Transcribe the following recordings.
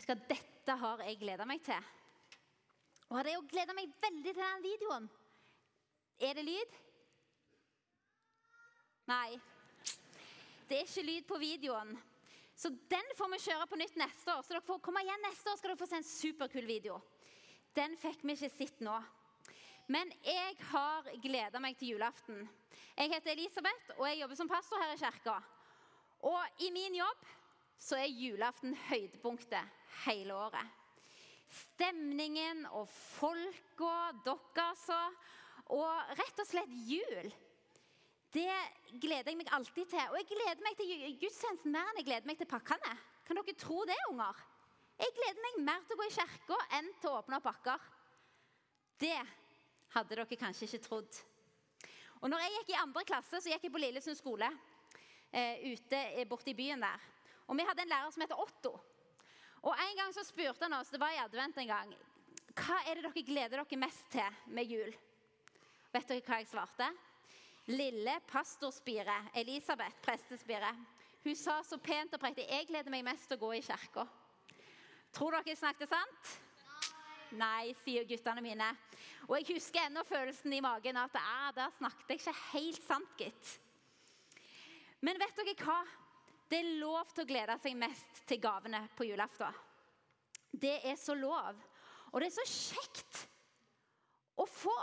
Vet du hva, Dette har jeg gleda meg til. Og hadde jeg gleda meg veldig til den videoen. Er det lyd? Nei. Det er ikke lyd på videoen. Så den får vi kjøre på nytt neste år. Så dere får komme igjen neste år skal dere få se en superkul video. Den fikk vi ikke sett nå. Men jeg har gleda meg til julaften. Jeg heter Elisabeth, og jeg jobber som pastor her i kirka. Og i min jobb så er julaften høydepunktet hele året. Stemningen og folka, dere altså, og rett og slett jul. Det gleder jeg meg alltid til. Og jeg gleder meg til gudstjenesten mer enn jeg gleder meg til pakkene. Kan dere tro det, unger? Jeg gleder meg mer til å gå i kirka enn til å åpne opp pakker. Det hadde dere kanskje ikke trodd. Og når jeg gikk i andre klasse, så gikk jeg på Lillesund skole. Eh, ute borte i byen der. Og vi hadde en lærer som heter Otto. Og En gang så spurte han oss det var i advent en gang, hva er det dere gleder dere mest til med jul. Vet dere hva jeg svarte? Lille pastorspire, Elisabeth, prestespire. Hun sa så pent og prektig jeg gleder meg mest til å gå i kirka. Tror dere jeg snakket sant? Nei, sier guttene mine. Og jeg husker ennå følelsen i magen at ah, der snakket jeg ikke helt sant, gitt. Men vet dere hva? Det er lov til å glede seg mest til gavene på julaften. Det er så lov. Og det er så kjekt å få.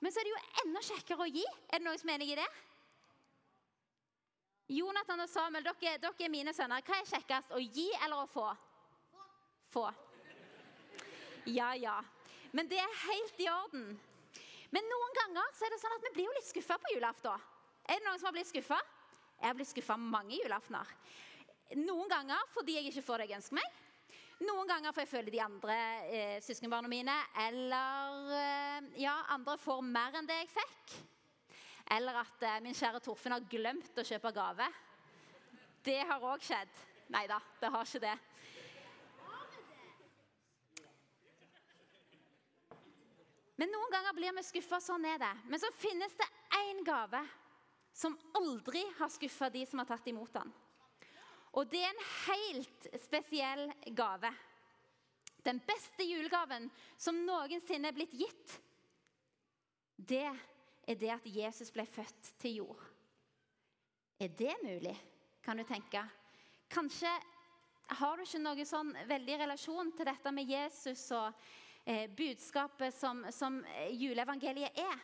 Men så er det jo enda kjekkere å gi. Er det noen som er enig i det? Jonathan og Samuel, dere, dere er mine sønner. Hva er kjekkest, å gi eller å få? Få. Ja, ja. Men det er helt i orden. Men noen ganger så er det sånn at vi blir jo litt skuffa på julaften. Er det noen som har blitt skuffa? Jeg har blitt skuffa mange julaftener. Noen ganger fordi jeg ikke får det jeg ønsker meg. Noen ganger får jeg føle de andre eh, søskenbarna mine eller eh, ja, andre får mer enn det jeg fikk. Eller at eh, min kjære Torfinn har glemt å kjøpe gave. Det har òg skjedd. Nei da, det har ikke det. Men noen ganger blir vi skuffa. Sånn er det. Men så finnes det én gave som aldri har skuffa de som har tatt imot han. Og det er en helt spesiell gave. Den beste julegaven som noensinne er blitt gitt, det er det at Jesus ble født til jord. Er det mulig, kan du tenke? Kanskje har du ikke noen sånn veldig relasjon til dette med Jesus og eh, budskapet som, som juleevangeliet er.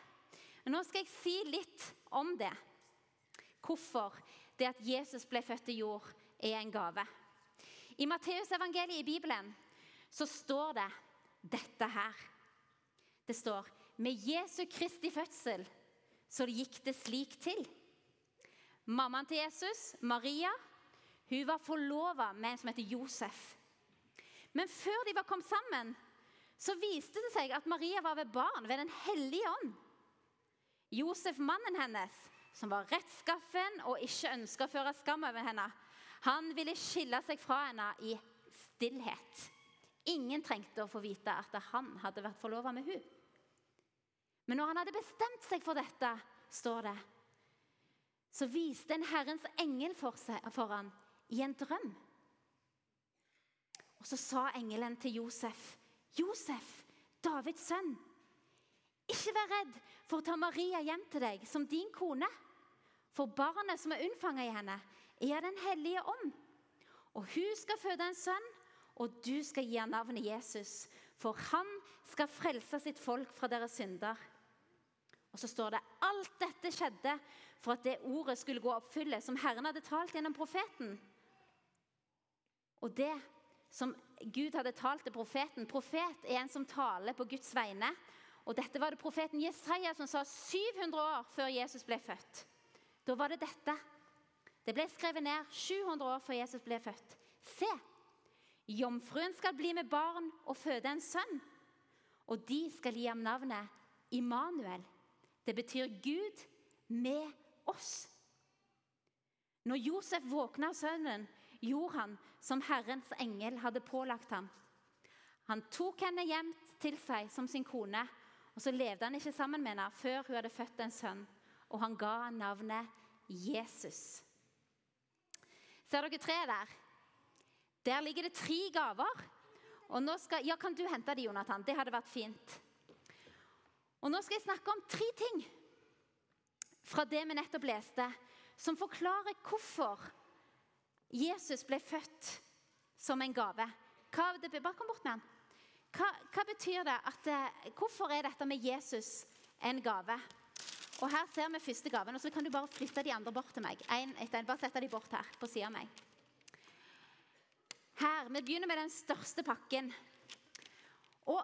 Men nå skal jeg si litt om det hvorfor det at Jesus ble født i jord, er en gave. I Matteusevangeliet i Bibelen så står det dette her. Det står med Jesu Kristi fødsel så gikk det slik til. Mammaen til Jesus, Maria, hun var forlova med en som heter Josef. Men før de var kommet sammen, så viste det seg at Maria var ved barn ved Den hellige ånd. Josef, mannen hennes, som var rettskaffen og ikke ønska å føre skam over henne. Han ville skille seg fra henne i stillhet. Ingen trengte å få vite at han hadde vært forlova med hun. Men når han hadde bestemt seg for dette, står det, så viste en Herrens engel for, seg, for ham i en drøm. Og så sa engelen til Josef, 'Josef, Davids sønn, ikke vær redd for å ta Maria hjem til deg som din kone.' For barnet som er unnfanga i henne, er Den hellige ånd. Og hun skal føde en sønn, og du skal gi ham navnet Jesus. For han skal frelse sitt folk fra deres synder. Og så står det alt dette skjedde for at det ordet skulle gå oppfylle, som Herren hadde talt gjennom profeten. Og det som Gud hadde talt til profeten Profet er en som taler på Guds vegne. Og dette var det profeten Jesaja som sa 700 år før Jesus ble født. Da var det dette. Det ble skrevet ned 700 år før Jesus ble født. Se, jomfruen skal bli med barn og føde en sønn. Og de skal gi ham navnet Immanuel. Det betyr Gud med oss. Når Josef våkna av sønnen, gjorde han som Herrens engel hadde pålagt ham. Han tok henne hjem til seg som sin kone, og så levde han ikke sammen med henne før hun hadde født en sønn og han ga navnet Jesus. Ser dere treet der? Der ligger det tre gaver Og nå skal, ja, Kan du hente de, Jonathan? Det hadde vært fint. Og Nå skal jeg snakke om tre ting fra det vi nettopp leste, som forklarer hvorfor Jesus ble født som en gave. Hva, det, bare kom bort med han. Hva, hva betyr det? At, eh, hvorfor er dette med Jesus en gave? Og Her ser vi første gaven. og Så kan du bare flytte de andre bort til meg. En etter en. Bare sette de bort her på siden av meg. Her, Vi begynner med den største pakken. Og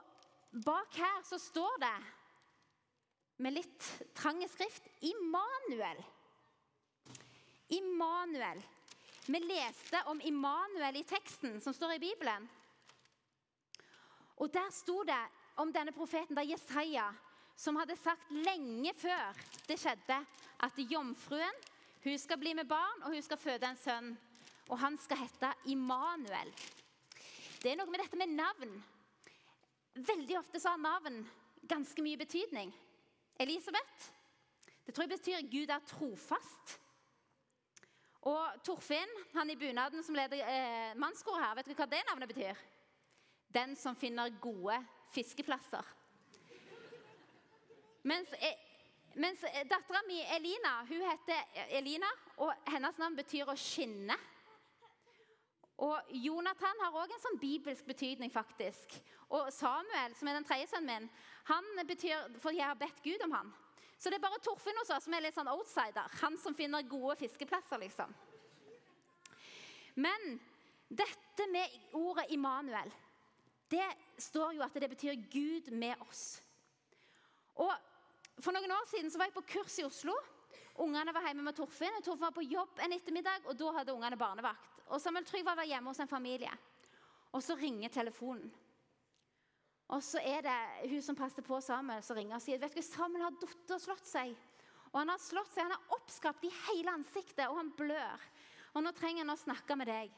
Bak her så står det med litt trang skrift Immanuel. Immanuel. Vi leste om Immanuel i teksten som står i Bibelen. Og Der sto det om denne profeten, da Jesaja, som hadde sagt lenge før det skjedde, at jomfruen hun skal bli med barn, og hun skal føde en sønn. Og han skal hete Immanuel. Det er noe med dette med navn. Veldig ofte så har navn ganske mye betydning. Elisabeth det tror jeg betyr Gud er trofast. Og Torfinn, han i bunaden som leder eh, mannskoret her, vet du hva det navnet betyr? Den som finner gode fiskeplasser. Mens, eh, mens eh, dattera mi Elina hun heter Elina, og hennes navn betyr å skinne. Og Jonathan har òg en sånn bibelsk betydning, faktisk. Og Samuel, som er den tredje sønnen min, han betyr for jeg har bedt Gud om han. Så det er bare Torfinn hos oss som er litt sånn outsider. Han som finner gode fiskeplasser, liksom. Men dette med ordet Immanuel, det står jo at det betyr Gud med oss. Og For noen år siden så var jeg på kurs i Oslo. Ungene var hjemme med Torfinn. og Torfinn var på jobb en ettermiddag, og da hadde ungene barnevakt. Og Samuel Trygve var hjemme hos en familie. Og så ringer telefonen. Og så er det hun som passer på Samuel, som ringer og sier vet du, Samuel har datt og slått seg. Og Han har slått seg, han er oppskapt i hele ansiktet, og han blør. Og Nå trenger han å snakke med deg.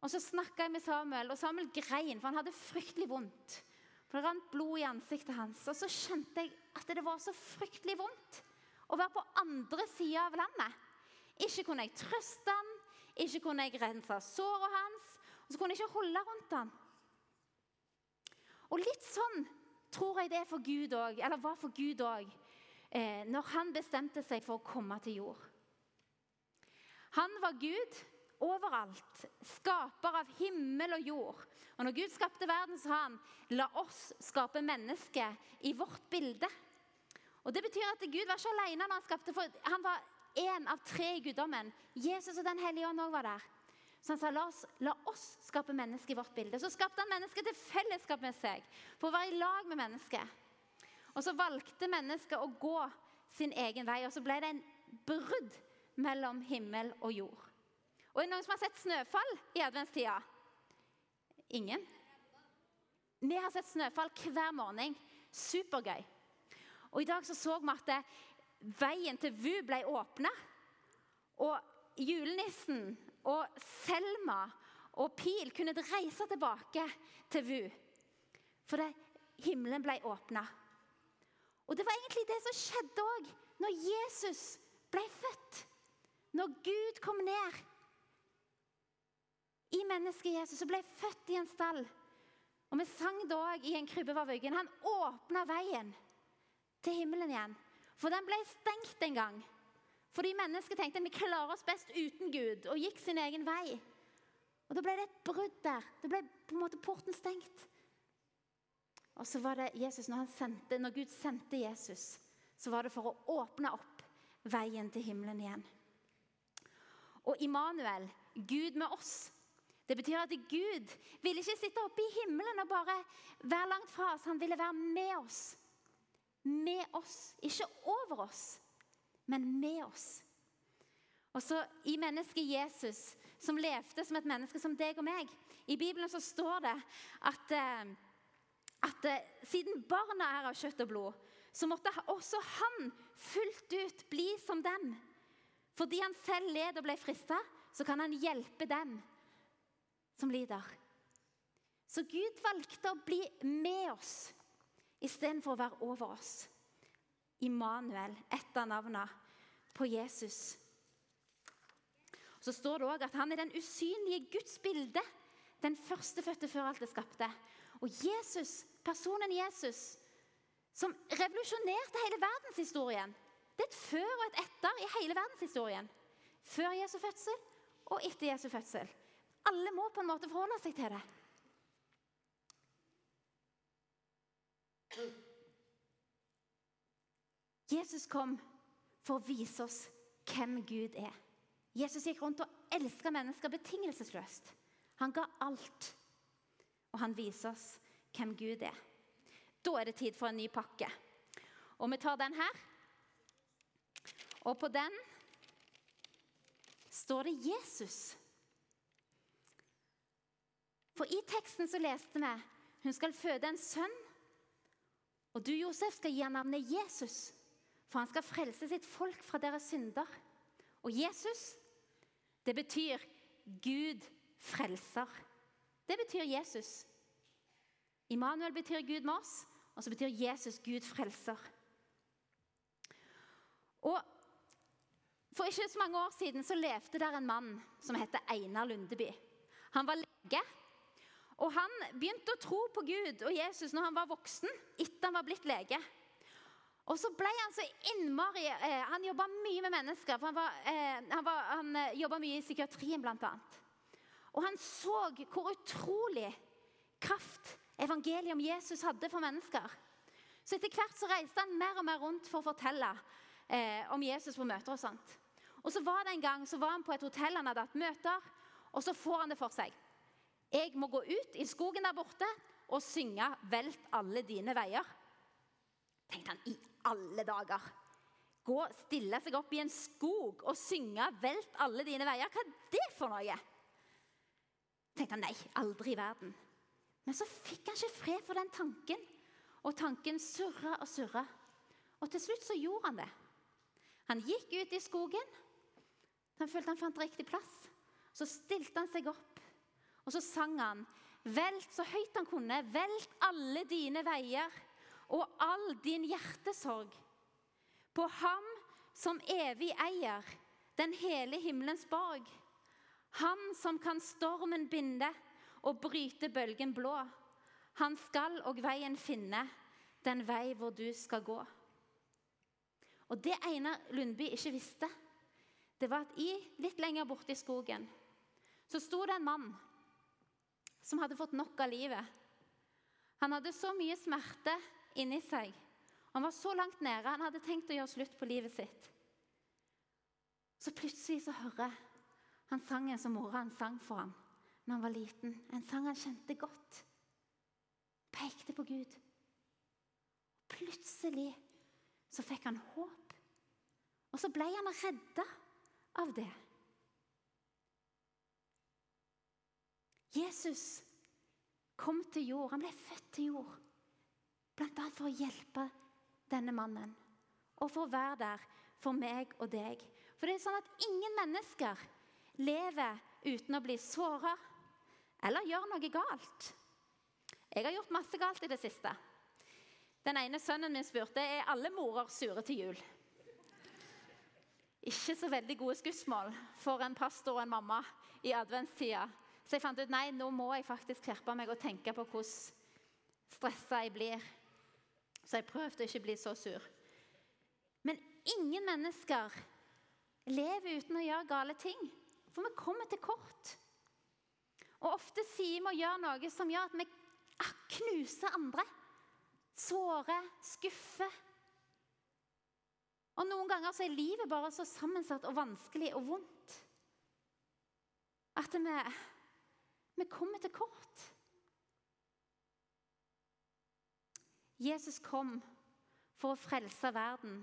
Og Så snakka jeg med Samuel, og Samuel grein, for han hadde fryktelig vondt. For Det rant blod i ansiktet hans. Og så skjønte jeg at det var så fryktelig vondt å være på andre sida av landet. Ikke kunne jeg trøste han, ikke kunne jeg rense såret hans, og så kunne jeg ikke holde rundt han. Og litt sånn tror jeg det er for Gud eller var for Gud òg, eh, når han bestemte seg for å komme til jord. Han var Gud overalt, skaper av himmel og jord. Og når Gud skapte verden, sa han la oss skape mennesket i vårt bilde. Og Det betyr at Gud var ikke alene når han skapte, for han var én av tre i guddommen. Jesus og Den hellige ånd òg var der. Så han sa la oss, la oss skape mennesket i vårt bilde. Så skapte han mennesket til fellesskap med seg, for å være i lag med mennesket. Og så valgte mennesket å gå sin egen vei, og så ble det en brudd mellom himmel og jord. Og Er det noen som har sett snøfall i adventstida? Ingen? Vi har sett snøfall hver morgen. Supergøy. Og I dag så, så vi at veien til VU ble åpna. Og julenissen og Selma og Pil kunne reise tilbake til VU. For det, himmelen ble åpna. Og det var egentlig det som skjedde òg når Jesus ble født. Når Gud kom ned i mennesket Jesus og ble født i en stall. Og Vi sang da i en krybbe var vuggen. Han åpna veien til himmelen igjen. For den ble stengt en gang. Fordi mennesket tenkte vi klarer oss best uten Gud, og gikk sin egen vei. Og Da ble det et brudd der. Da ble på en måte porten stengt. Og så var det Jesus, når, sendte, når Gud sendte Jesus, så var det for å åpne opp veien til himmelen igjen. Og Immanuel, Gud med oss, det betyr at Gud ville ikke sitte oppe i himmelen og bare være langt fra oss. Han ville være med oss. Med oss, ikke over oss men med oss. Og så I mennesket Jesus, som levde som et menneske som deg og meg I Bibelen så står det at, eh, at eh, siden barna er av kjøtt og blod, så måtte også han fullt ut bli som dem. Fordi han selv led og ble frista, så kan han hjelpe dem som lider. Så Gud valgte å bli med oss istedenfor å være over oss. Immanuel, ett av navnene på Jesus. Så står det òg at han er den usynlige Guds bilde. Den førstefødte før alt er skapte. Og Jesus, personen Jesus, som revolusjonerte hele verdenshistorien. Det er et før og et etter i hele verdenshistorien. Før Jesu fødsel og etter Jesu fødsel. Alle må på en måte forholde seg til det. Jesus kom for å vise oss hvem Gud er. Jesus gikk rundt og elska mennesker betingelsesløst. Han ga alt. Og han viser oss hvem Gud er. Da er det tid for en ny pakke. Og vi tar den her. Og på den står det Jesus. For i teksten så leste vi hun skal føde en sønn. Og du, Josef, skal gi navnet Jesus, for han skal frelse sitt folk fra deres synder. Og Jesus, det betyr Gud frelser. Det betyr Jesus. Immanuel betyr Gud med oss, og så betyr Jesus Gud frelser. Og For ikke så mange år siden så levde der en mann som heter Einar Lundeby. Han var lege, og han begynte å tro på Gud og Jesus når han var voksen, etter han var blitt lege. Og så ble Han så innmari, eh, han jobba mye med mennesker. for Han, var, eh, han, var, han eh, jobba mye i psykiatrien, bl.a. Og han så hvor utrolig kraft evangeliet om Jesus hadde for mennesker. Så etter hvert så reiste han mer og mer rundt for å fortelle eh, om Jesus på møter. Og sånt. Og så var det en gang så var han på et hotell han hadde hatt møter, og så får han det for seg. Jeg må gå ut i skogen der borte og synge 'Velt alle dine veier'. Tenkte han, i alle dager! Gå, stille seg opp i en skog og synge 'Velt alle dine veier'. Hva er det for noe? Tenkte han, nei, aldri i verden. Men så fikk han ikke fred for den tanken. Og tanken surra og surra. Og til slutt så gjorde han det. Han gikk ut i skogen. Han følte han fant riktig plass. Så stilte han seg opp, og så sang han. Velt så høyt han kunne. Velt alle dine veier og all din hjertesorg. På ham som evig eier den hele himmelens borg. Han som kan stormen binde og bryte bølgen blå. Han skal og veien finne, den vei hvor du skal gå. Og Det Einar Lundby ikke visste, det var at i, litt lenger borte i skogen så sto det en mann som hadde fått nok av livet. Han hadde så mye smerte inni seg. Han var så langt nede. Han hadde tenkt å gjøre slutt på livet sitt. Så plutselig så hører han sangen som mora hans sang for ham når han var liten. En sang han kjente godt. Pekte på Gud. Plutselig så fikk han håp. Og så ble han redda av det. Jesus kom til jord. Han ble født til jord. Blant annet for å hjelpe denne mannen. Og for å være der for meg og deg. For det er sånn at ingen mennesker lever uten å bli såra eller gjør noe galt. Jeg har gjort masse galt i det siste. Den ene sønnen min spurte er alle morer sure til jul. Ikke så veldig gode skussmål for en pastor og en mamma i adventstida. Så jeg fant ut nei, nå må jeg faktisk skjerpe meg og tenke på hvordan stressa jeg blir. Så jeg prøvde å ikke bli så sur. Men ingen mennesker lever uten å gjøre gale ting. For vi kommer til kort. Og ofte sier vi å gjøre noe som gjør at vi knuser andre. Sårer, skuffer. Og Noen ganger så er livet bare så sammensatt og vanskelig og vondt at vi, vi kommer til kort. Jesus kom for å frelse verden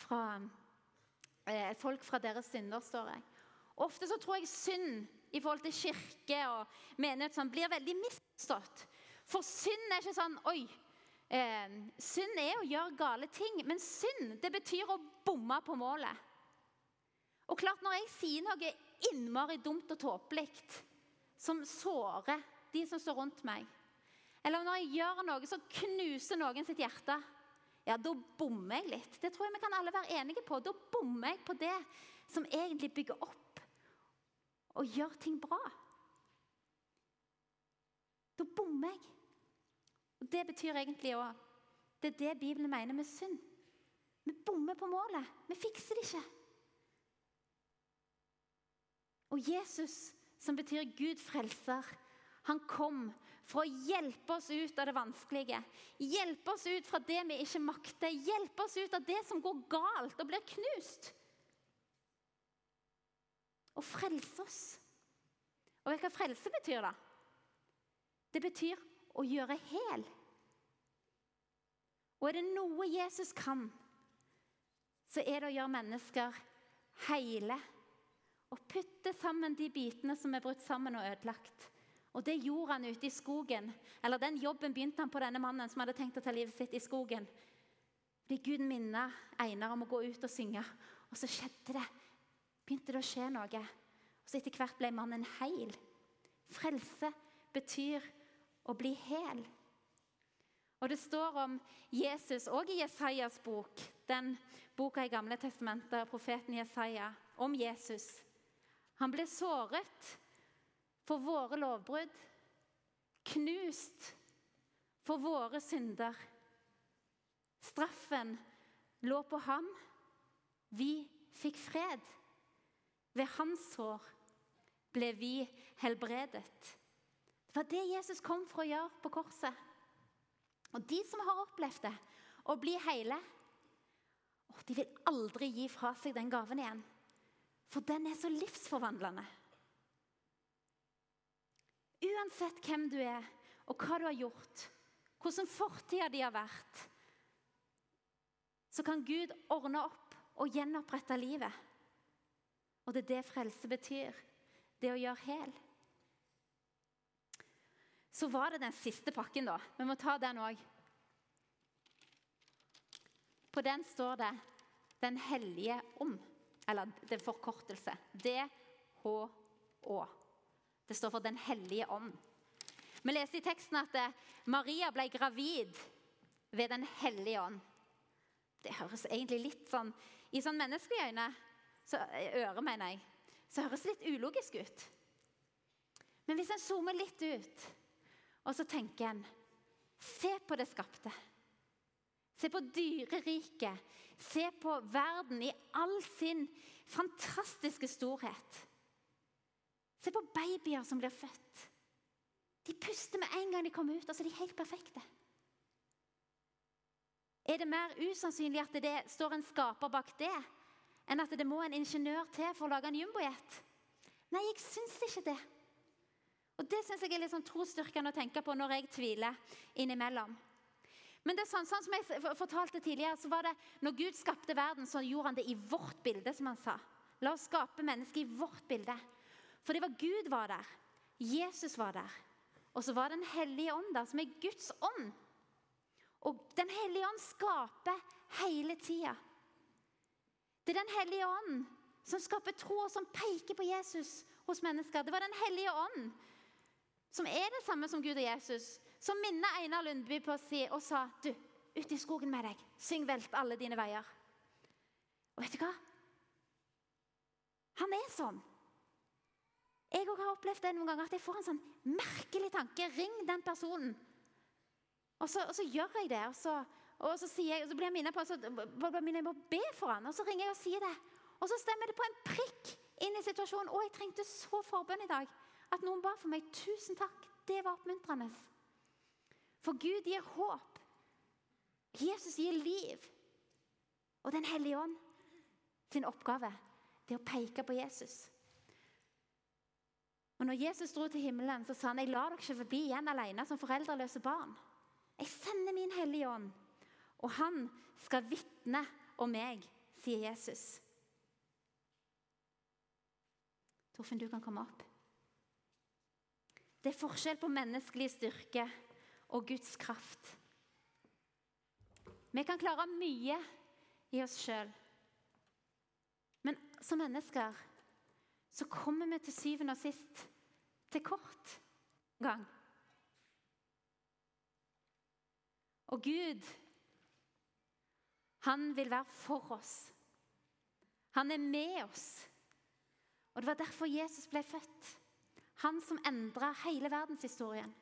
fra eh, folk fra deres synder, står jeg. Ofte så tror jeg synd i forhold til kirke og menighet sånn, blir veldig misforstått. For synd er ikke sånn Oi. Eh, synd er å gjøre gale ting, men synd det betyr å bomme på målet. Og klart Når jeg sier noe innmari dumt og tåpelig som sårer de som står rundt meg, eller når jeg gjør noe som knuser noen sitt hjerte, ja, da bommer jeg litt. Det tror jeg vi kan alle være enige på. Da bommer jeg på det som egentlig bygger opp og gjør ting bra, da bommer jeg. Og Det betyr egentlig òg Det er det Bibelen mener med synd. Vi bommer på målet. Vi fikser det ikke. Og Jesus, som betyr Gud frelser, han kom for å hjelpe oss ut av det vanskelige. Hjelpe oss ut fra det vi ikke makter. Hjelpe oss ut av det som går galt og blir knust. Og frelse oss. Og vet du hva frelse betyr, da? Det betyr å gjøre hel. Og er det noe Jesus kan, så er det å gjøre mennesker hele. Og putte sammen de bitene som er brutt sammen og ødelagt. Og det gjorde han ute i skogen. Eller Den jobben begynte han på denne mannen som hadde tenkt å ta livet sitt i skogen. Fordi Gud minnet Einar om å gå ut og synge. Og så skjedde det. Begynte det å skje noe. Og så Etter hvert ble mannen heil. Frelse betyr å bli hel. Og Det står om Jesus òg i Jesajas bok, den boka i Gamle testamentet, profeten Jesaja, om Jesus. Han ble såret for våre lovbrudd, knust for våre synder. Straffen lå på ham. Vi fikk fred. Ved hans sår ble vi helbredet. Det var det Jesus kom for å gjøre på korset. Og de som har opplevd det, å bli hele, de vil aldri gi fra seg den gaven igjen. For den er så livsforvandlende. Uansett hvem du er, og hva du har gjort, hvordan fortida di har vært, så kan Gud ordne opp og gjenopprette livet. Og det er det frelse betyr. Det å gjøre hel. Så var det den siste pakken, da. Vi må ta den òg. På den står det 'Den hellige ånd'. Eller det er forkortelse. DHÅ. Det står for Den hellige ånd. Vi leser i teksten at eh, Maria ble gravid ved Den hellige ånd. Det høres egentlig litt sånn I sånn menneskelige øyne, så, eh, øre mener jeg, så høres det litt ulogisk ut. Men hvis en zoomer litt ut og så tenker en Se på det skapte. Se på dyreriket. Se på verden i all sin fantastiske storhet. Se på babyer som blir født. De puster med en gang de kommer ut, og så er de helt perfekte. Er det mer usannsynlig at det står en skaper bak det, enn at det må en ingeniør til for å lage en jumbojet? Nei, jeg syns ikke det. Og Det synes jeg er litt sånn trosstyrkende å tenke på når jeg tviler innimellom. Men det er sånn, sånn som jeg fortalte tidligere, så var det når Gud skapte verden, så gjorde han det i vårt bilde, som han sa. La oss skape mennesket i vårt bilde. For det var Gud var der. Jesus var der. Og så var Den hellige ånd der, som er Guds ånd. Og Den hellige ånd skaper hele tida. Det er Den hellige ånd som skaper tro, og som peker på Jesus hos mennesker. Det var Den hellige ånd som er det samme som Gud og Jesus, som minnet Einar Lundby på å si og sa du, ut i skogen med deg, syng velt alle dine veier. Og vet du hva? Han er sånn. Jeg har opplevd det noen ganger at jeg får en sånn merkelig tanke. Ring den personen. Og så, og så gjør jeg det. Og så, og så, jeg, og så blir jeg minnet på, så, jeg må be for han, og så ringer jeg og sier det. Og så stemmer det på en prikk inn i situasjonen. Å, jeg trengte så forbønn i dag. At noen ba for meg. Tusen takk. Det var oppmuntrende. For Gud gir håp. Jesus gir liv. Og Den hellige ånd sin oppgave det er å peke på Jesus. Og når Jesus dro til himmelen, så sa han jeg lar dere ikke forbi igjen alene som foreldreløse barn. Jeg sender min hellige ånd, og han skal vitne om meg, sier Jesus. Torfinn, du kan komme opp. Det er forskjell på menneskelig styrke og Guds kraft. Vi kan klare mye i oss sjøl. Men som mennesker så kommer vi til syvende og sist til kort gang. Og Gud, han vil være for oss. Han er med oss. Og Det var derfor Jesus ble født. Han som endra hele verdenshistorien.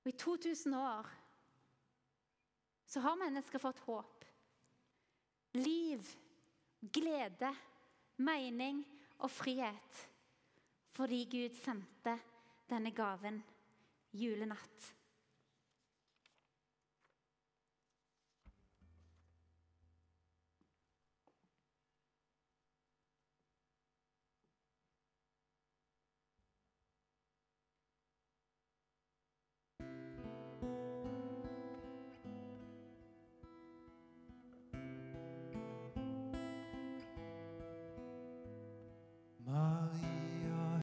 Og I 2000 år så har mennesker fått håp. Liv, glede, mening og frihet. Fordi Gud sendte denne gaven julenatt.